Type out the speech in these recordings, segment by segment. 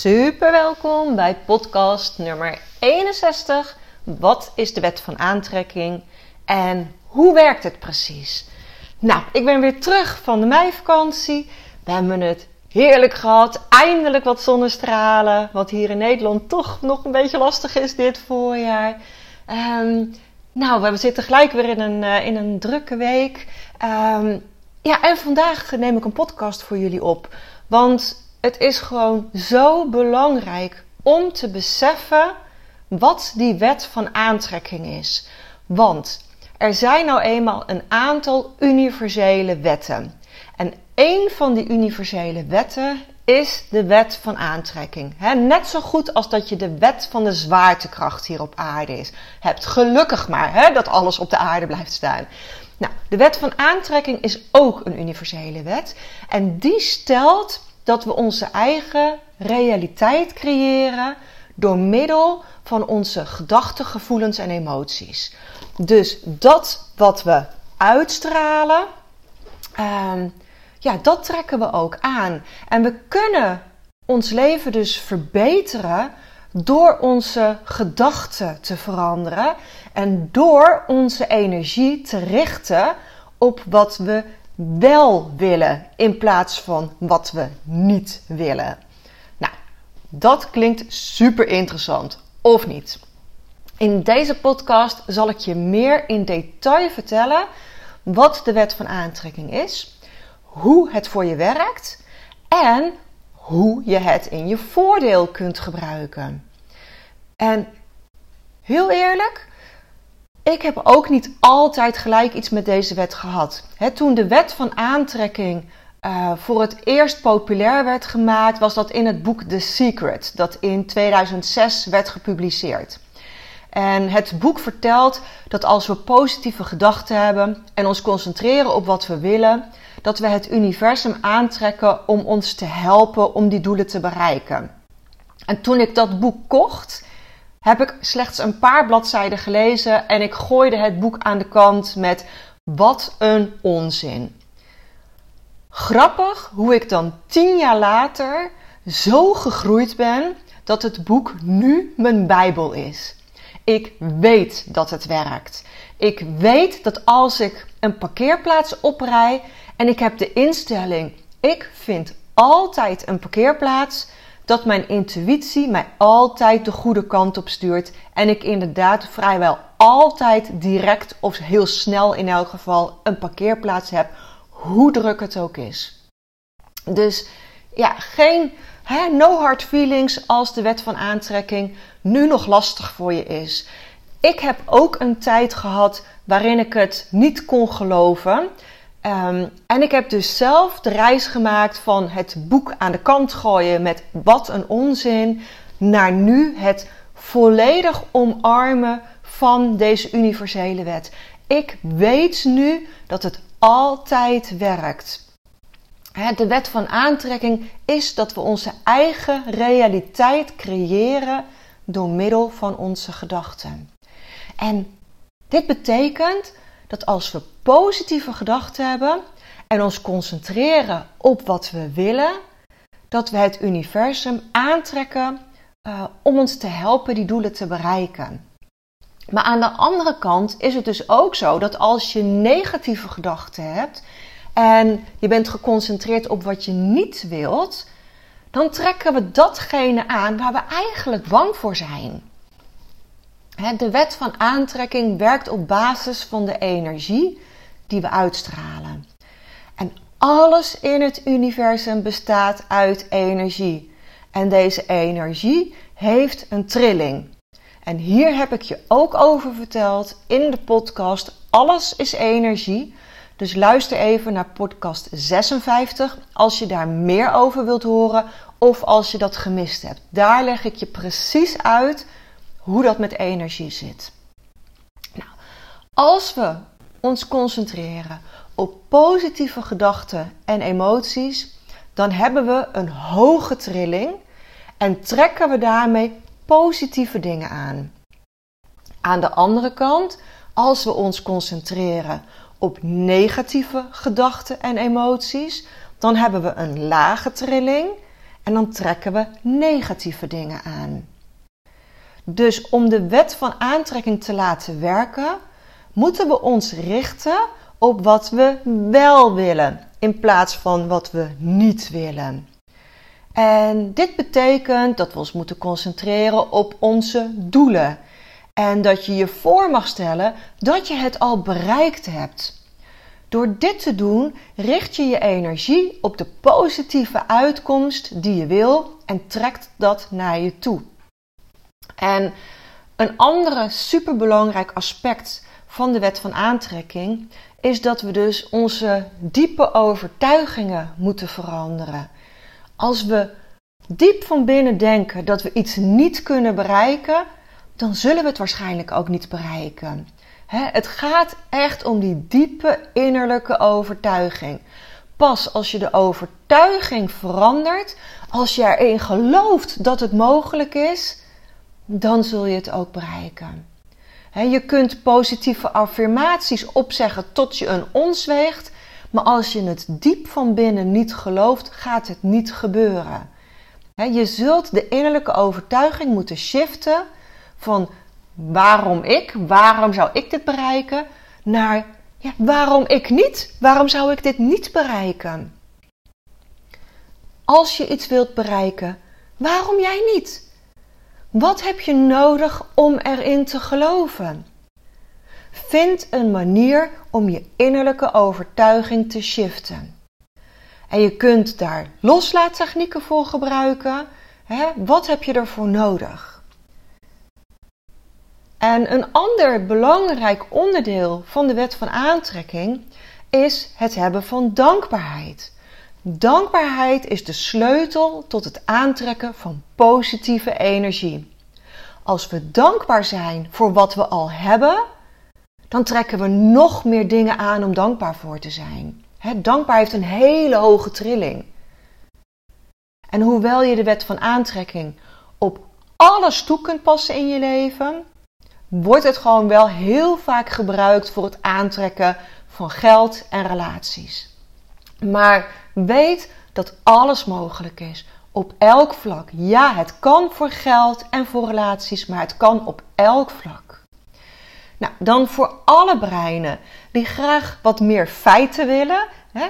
Super welkom bij podcast nummer 61. Wat is de wet van aantrekking en hoe werkt het precies? Nou, ik ben weer terug van de meivakantie. We hebben het heerlijk gehad. Eindelijk wat zonnestralen. Wat hier in Nederland toch nog een beetje lastig is dit voorjaar. Ehm, nou, we zitten gelijk weer in een, uh, in een drukke week. Ehm, ja, en vandaag neem ik een podcast voor jullie op. Want het is gewoon zo belangrijk om te beseffen wat die wet van aantrekking is. Want er zijn nou eenmaal een aantal universele wetten. En één van die universele wetten is de wet van aantrekking. net zo goed als dat je de wet van de zwaartekracht hier op aarde is. Hebt gelukkig maar dat alles op de aarde blijft staan. Nou, de wet van aantrekking is ook een universele wet. En die stelt dat we onze eigen realiteit creëren door middel van onze gedachten, gevoelens en emoties. Dus dat wat we uitstralen, ehm, ja, dat trekken we ook aan. En we kunnen ons leven dus verbeteren door onze gedachten te veranderen en door onze energie te richten op wat we wel willen in plaats van wat we niet willen. Nou, dat klinkt super interessant, of niet? In deze podcast zal ik je meer in detail vertellen wat de wet van aantrekking is, hoe het voor je werkt en hoe je het in je voordeel kunt gebruiken. En heel eerlijk, ik heb ook niet altijd gelijk iets met deze wet gehad. toen de wet van aantrekking uh, voor het eerst populair werd gemaakt, was dat in het boek The Secret, dat in 2006 werd gepubliceerd. En het boek vertelt dat als we positieve gedachten hebben en ons concentreren op wat we willen, dat we het universum aantrekken om ons te helpen om die doelen te bereiken. En toen ik dat boek kocht, heb ik slechts een paar bladzijden gelezen en ik gooide het boek aan de kant met wat een onzin. Grappig hoe ik dan tien jaar later zo gegroeid ben dat het boek nu mijn Bijbel is. Ik weet dat het werkt. Ik weet dat als ik een parkeerplaats oprij en ik heb de instelling, ik vind altijd een parkeerplaats, dat mijn intuïtie mij altijd de goede kant op stuurt en ik inderdaad vrijwel altijd direct of heel snel in elk geval een parkeerplaats heb, hoe druk het ook is. Dus ja, geen no hard feelings als de wet van aantrekking nu nog lastig voor je is. Ik heb ook een tijd gehad waarin ik het niet kon geloven. Ehm, en ik heb dus zelf de reis gemaakt van het boek aan de kant gooien met wat een onzin, naar nu het volledig omarmen van deze universele wet. Ik weet nu dat het altijd werkt. De wet van aantrekking is dat we onze eigen realiteit creëren door middel van onze gedachten. En dit betekent dat als we positieve gedachten hebben en ons concentreren op wat we willen, dat we het universum aantrekken uh, om ons te helpen die doelen te bereiken. Maar aan de andere kant is het dus ook zo dat als je negatieve gedachten hebt en je bent geconcentreerd op wat je niet wilt, dan trekken we datgene aan waar we eigenlijk bang voor zijn. De wet van aantrekking werkt op basis van de energie die we uitstralen. En alles in het universum bestaat uit energie. En deze energie heeft een trilling. En hier heb ik je ook over verteld in de podcast. Alles is energie. Dus luister even naar podcast 56 als je daar meer over wilt horen of als je dat gemist hebt. Daar leg ik je precies uit hoe dat met energie zit. Nou, als we ons concentreren op positieve gedachten en emoties, dan hebben we een hoge trilling en trekken we daarmee positieve dingen aan. Aan de andere kant, als we ons concentreren op negatieve gedachten en emoties, dan hebben we een lage trilling en dan trekken we negatieve dingen aan. Dus om de wet van aantrekking te laten werken, moeten we ons richten op wat we wel willen in plaats van wat we niet willen. En dit betekent dat we ons moeten concentreren op onze doelen. En dat je je voor mag stellen dat je het al bereikt hebt. Door dit te doen richt je je energie op de positieve uitkomst die je wil en trekt dat naar je toe. En een andere superbelangrijk aspect van de wet van aantrekking is dat we dus onze diepe overtuigingen moeten veranderen. Als we diep van binnen denken dat we iets niet kunnen bereiken, dan zullen we het waarschijnlijk ook niet bereiken. het gaat echt om die diepe innerlijke overtuiging. Pas als je de overtuiging verandert, als je erin gelooft dat het mogelijk is, dan zul je het ook bereiken. je kunt positieve affirmaties opzeggen tot je een ons weegt, maar als je het diep van binnen niet gelooft, gaat het niet gebeuren. je zult de innerlijke overtuiging moeten shiften van waarom ik, waarom zou ik dit bereiken, naar ja, waarom ik niet, waarom zou ik dit niet bereiken. Als je iets wilt bereiken, waarom jij niet? Wat heb je nodig om erin te geloven? Vind een manier om je innerlijke overtuiging te shiften. En je kunt daar loslaattechnieken voor gebruiken. Wat heb je ervoor nodig? En een ander belangrijk onderdeel van de wet van aantrekking is het hebben van dankbaarheid. Dankbaarheid is de sleutel tot het aantrekken van positieve energie. Als we dankbaar zijn voor wat we al hebben, dan trekken we nog meer dingen aan om dankbaar voor te zijn. dankbaar heeft een hele hoge trilling. En hoewel je de wet van aantrekking op alles toe kunt passen in je leven, wordt het gewoon wel heel vaak gebruikt voor het aantrekken van geld en relaties. Maar weet dat alles mogelijk is. Op elk vlak. Ja, het kan voor geld en voor relaties, maar het kan op elk vlak. Nou, dan voor alle breinen die graag wat meer feiten willen. Hè,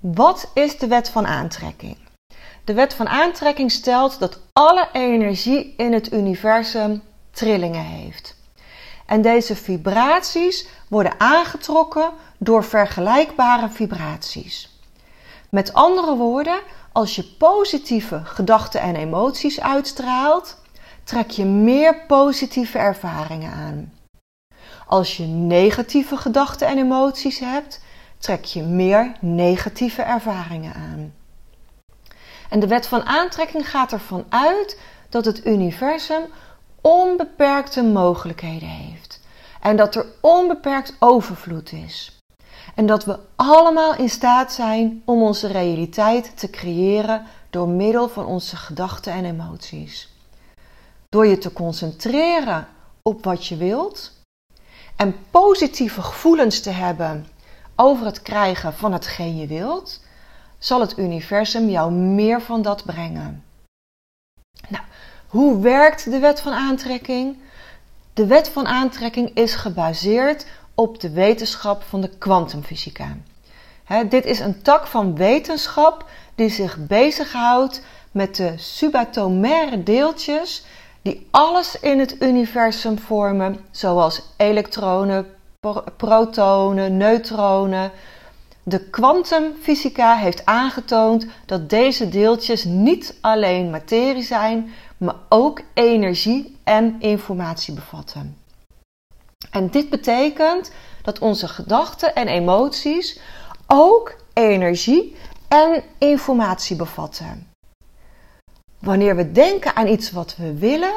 wat is de wet van aantrekking? De wet van aantrekking stelt dat alle energie in het universum trillingen heeft. En deze vibraties worden aangetrokken door vergelijkbare vibraties. Met andere woorden, als je positieve gedachten en emoties uitstraalt, trek je meer positieve ervaringen aan. Als je negatieve gedachten en emoties hebt, trek je meer negatieve ervaringen aan. En de wet van aantrekking gaat ervan uit dat het universum onbeperkte mogelijkheden heeft en dat er onbeperkt overvloed is. En dat we allemaal in staat zijn om onze realiteit te creëren door middel van onze gedachten en emoties. Door je te concentreren op wat je wilt en positieve gevoelens te hebben over het krijgen van hetgeen je wilt, zal het universum jou meer van dat brengen. Nou, hoe werkt de wet van aantrekking? De wet van aantrekking is gebaseerd op de wetenschap van de kwantumfysica. dit is een tak van wetenschap die zich bezighoudt met de subatomaire deeltjes die alles in het universum vormen, zoals elektronen, protonen, neutronen. De kwantumfysica heeft aangetoond dat deze deeltjes niet alleen materie zijn, maar ook energie en informatie bevatten. En dit betekent dat onze gedachten en emoties ook energie en informatie bevatten. Wanneer we denken aan iets wat we willen,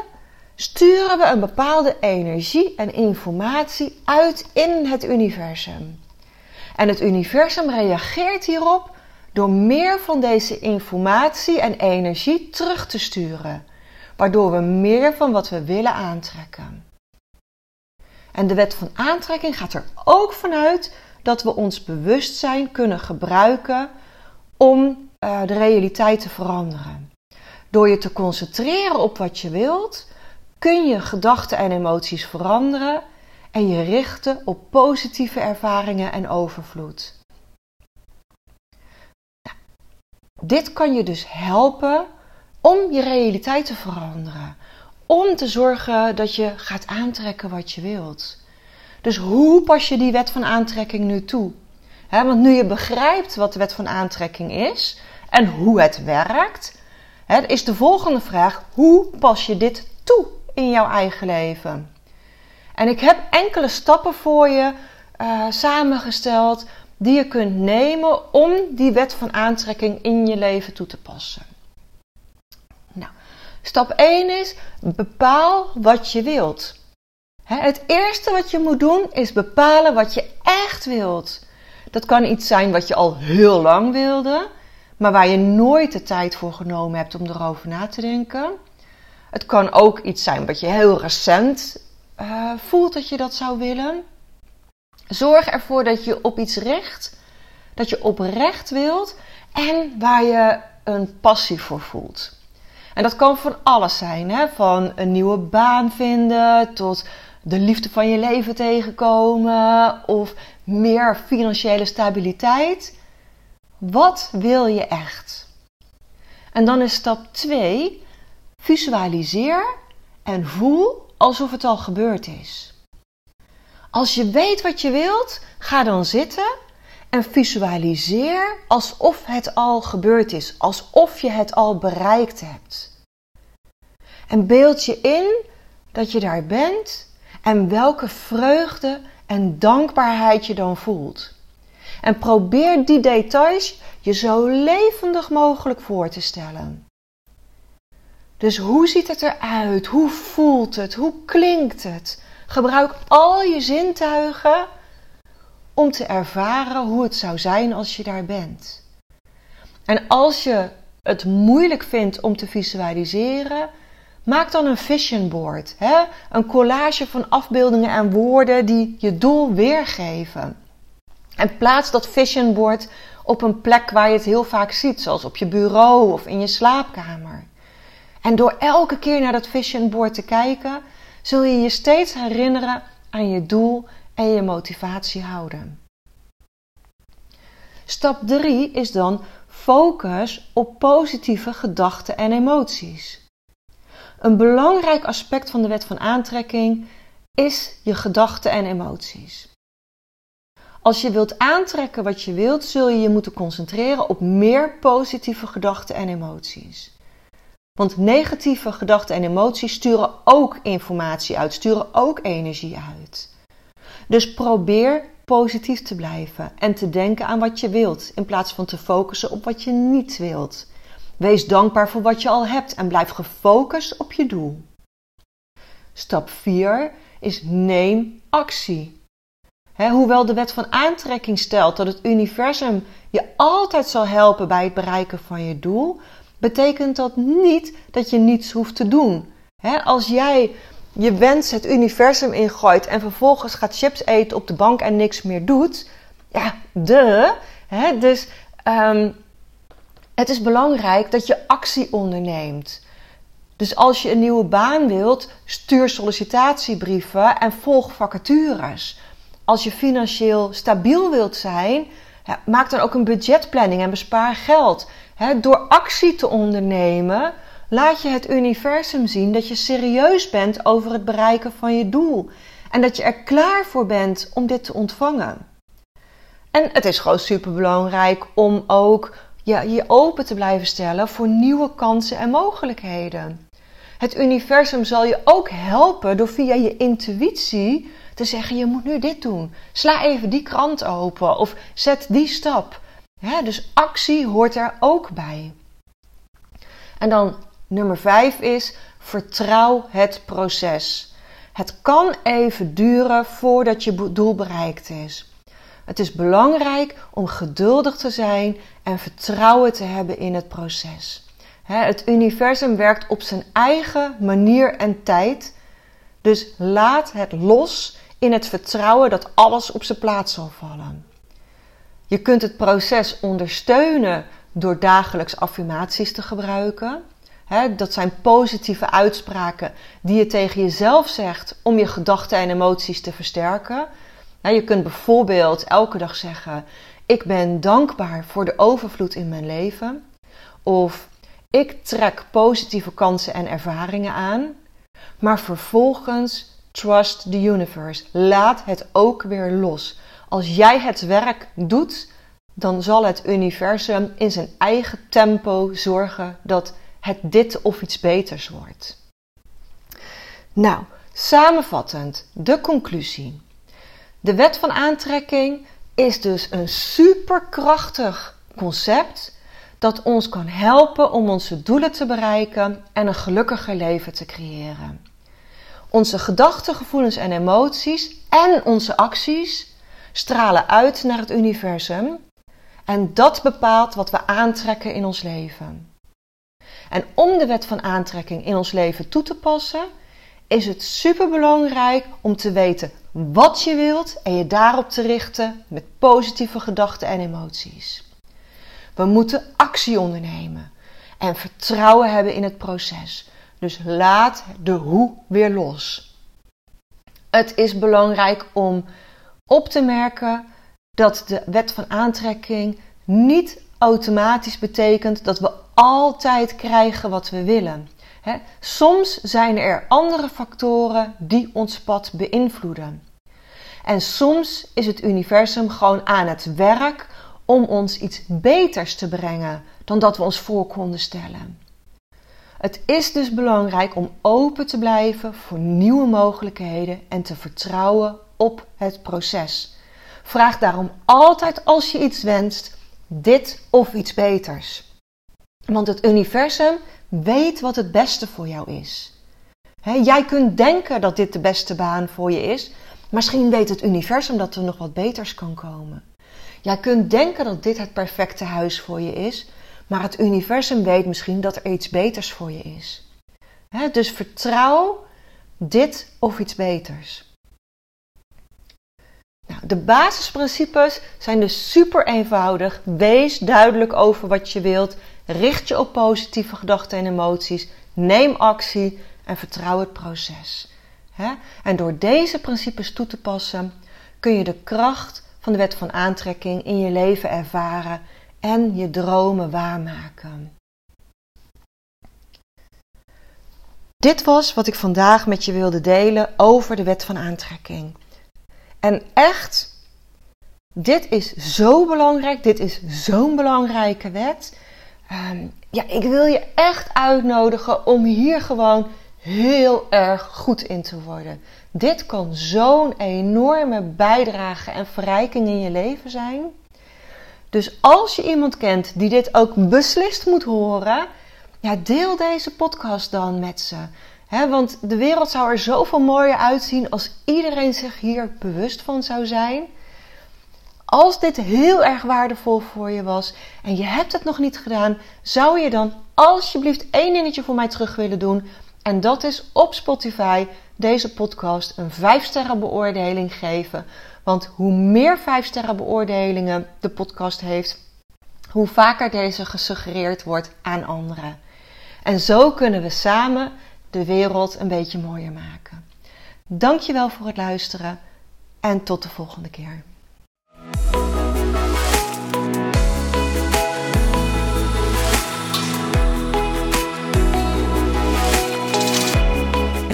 sturen we een bepaalde energie en informatie uit in het universum. En het universum reageert hierop door meer van deze informatie en energie terug te sturen, waardoor we meer van wat we willen aantrekken. En de wet van aantrekking gaat er ook vanuit dat we ons bewustzijn kunnen gebruiken om uh, de realiteit te veranderen. Door je te concentreren op wat je wilt, kun je gedachten en emoties veranderen en je richten op positieve ervaringen en overvloed. Nou, dit kan je dus helpen om je realiteit te veranderen. Om te zorgen dat je gaat aantrekken wat je wilt. Dus hoe pas je die wet van aantrekking nu toe? want nu je begrijpt wat de wet van aantrekking is en hoe het werkt, is de volgende vraag: hoe pas je dit toe in jouw eigen leven? En ik heb enkele stappen voor je uh, samengesteld die je kunt nemen om die wet van aantrekking in je leven toe te passen. Stap 1 is bepaal wat je wilt. Het eerste wat je moet doen is bepalen wat je echt wilt. Dat kan iets zijn wat je al heel lang wilde, maar waar je nooit de tijd voor genomen hebt om erover na te denken. Het kan ook iets zijn wat je heel recent uh, voelt dat je dat zou willen. Zorg ervoor dat je op iets richt, dat je oprecht wilt en waar je een passie voor voelt. En dat kan van alles zijn, hè? van een nieuwe baan vinden tot de liefde van je leven tegenkomen of meer financiële stabiliteit. Wat wil je echt? En dan is stap 2: visualiseer en voel alsof het al gebeurd is. Als je weet wat je wilt, ga dan zitten en visualiseer alsof het al gebeurd is, alsof je het al bereikt hebt. En beeld je in dat je daar bent en welke vreugde en dankbaarheid je dan voelt. En probeer die details je zo levendig mogelijk voor te stellen. Dus hoe ziet het eruit? Hoe voelt het? Hoe klinkt het? Gebruik al je zintuigen om te ervaren hoe het zou zijn als je daar bent. En als je het moeilijk vindt om te visualiseren, Maak dan een vision board, hè? een collage van afbeeldingen en woorden die je doel weergeven. En plaats dat vision board op een plek waar je het heel vaak ziet, zoals op je bureau of in je slaapkamer. En door elke keer naar dat vision board te kijken, zul je je steeds herinneren aan je doel en je motivatie houden. Stap 3 is dan focus op positieve gedachten en emoties. Een belangrijk aspect van de wet van aantrekking is je gedachten en emoties. Als je wilt aantrekken wat je wilt, zul je je moeten concentreren op meer positieve gedachten en emoties. Want negatieve gedachten en emoties sturen ook informatie uit, sturen ook energie uit. Dus probeer positief te blijven en te denken aan wat je wilt, in plaats van te focussen op wat je niet wilt. Wees dankbaar voor wat je al hebt en blijf gefocust op je doel. Stap 4 is neem actie. hoewel de wet van aantrekking stelt dat het universum je altijd zal helpen bij het bereiken van je doel, betekent dat niet dat je niets hoeft te doen. als jij je wens het universum ingooit en vervolgens gaat chips eten op de bank en niks meer doet, ja, de. dus um, het is belangrijk dat je actie onderneemt. Dus als je een nieuwe baan wilt, stuur sollicitatiebrieven en volg vacatures. Als je financieel stabiel wilt zijn, maak dan ook een budgetplanning en bespaar geld. Door actie te ondernemen, laat je het universum zien dat je serieus bent over het bereiken van je doel. En dat je er klaar voor bent om dit te ontvangen. En het is gewoon super belangrijk om ook je open te blijven stellen voor nieuwe kansen en mogelijkheden. Het universum zal je ook helpen door via je intuïtie te zeggen: je moet nu dit doen. Sla even die krant open of zet die stap. dus actie hoort er ook bij. En dan nummer vijf is: vertrouw het proces. Het kan even duren voordat je doel bereikt is. Het is belangrijk om geduldig te zijn en vertrouwen te hebben in het proces. Het universum werkt op zijn eigen manier en tijd. Dus laat het los in het vertrouwen dat alles op zijn plaats zal vallen. Je kunt het proces ondersteunen door dagelijks affirmaties te gebruiken. Dat zijn positieve uitspraken die je tegen jezelf zegt om je gedachten en emoties te versterken. je kunt bijvoorbeeld elke dag zeggen: Ik ben dankbaar voor de overvloed in mijn leven. Of ik trek positieve kansen en ervaringen aan. Maar vervolgens trust the universe. Laat het ook weer los. Als jij het werk doet, dan zal het universum in zijn eigen tempo zorgen dat het dit of iets beters wordt. Nou, samenvattend, de conclusie. De wet van aantrekking is dus een superkrachtig concept dat ons kan helpen om onze doelen te bereiken en een gelukkiger leven te creëren. Onze gedachten, gevoelens en emoties en onze acties stralen uit naar het universum en dat bepaalt wat we aantrekken in ons leven. En om de wet van aantrekking in ons leven toe te passen, is het superbelangrijk om te weten wat je wilt en je daarop te richten met positieve gedachten en emoties. We moeten actie ondernemen en vertrouwen hebben in het proces. Dus laat de hoe weer los. Het is belangrijk om op te merken dat de wet van aantrekking niet automatisch betekent dat we altijd krijgen wat we willen. soms zijn er andere factoren die ons pad beïnvloeden. En soms is het universum gewoon aan het werk om ons iets beters te brengen dan dat we ons voor konden stellen. Het is dus belangrijk om open te blijven voor nieuwe mogelijkheden en te vertrouwen op het proces. Vraag daarom altijd als je iets wenst, dit of iets beters. Want het universum weet wat het beste voor jou is. jij kunt denken dat dit de beste baan voor je is. Misschien weet het universum dat er nog wat beters kan komen. Jij kunt denken dat dit het perfecte huis voor je is, maar het universum weet misschien dat er iets beters voor je is. dus vertrouw dit of iets beters. Nou, de basisprincipes zijn dus super eenvoudig. Wees duidelijk over wat je wilt. Richt je op positieve gedachten en emoties. Neem actie en vertrouw het proces. En door deze principes toe te passen kun je de kracht van de wet van aantrekking in je leven ervaren en je dromen waarmaken. Dit was wat ik vandaag met je wilde delen over de wet van aantrekking. En echt, dit is zo belangrijk, dit is zo'n belangrijke wet. Ehm, ja, ik wil je echt uitnodigen om hier gewoon heel erg goed in te worden. Dit kan zo'n enorme bijdrage en verrijking in je leven zijn. Dus als je iemand kent die dit ook beslist moet horen, ja, deel deze podcast dan met ze. want de wereld zou er zoveel mooier uitzien als iedereen zich hier bewust van zou zijn. Als dit heel erg waardevol voor je was en je hebt het nog niet gedaan, zou je dan alsjeblieft één dingetje voor mij terug willen doen. En dat is op Spotify deze podcast een 5 sterren beoordeling geven. Want hoe meer 5 sterren beoordelingen de podcast heeft, hoe vaker deze gesuggereerd wordt aan anderen. En zo kunnen we samen de wereld een beetje mooier maken. Dankjewel voor het luisteren en tot de volgende keer.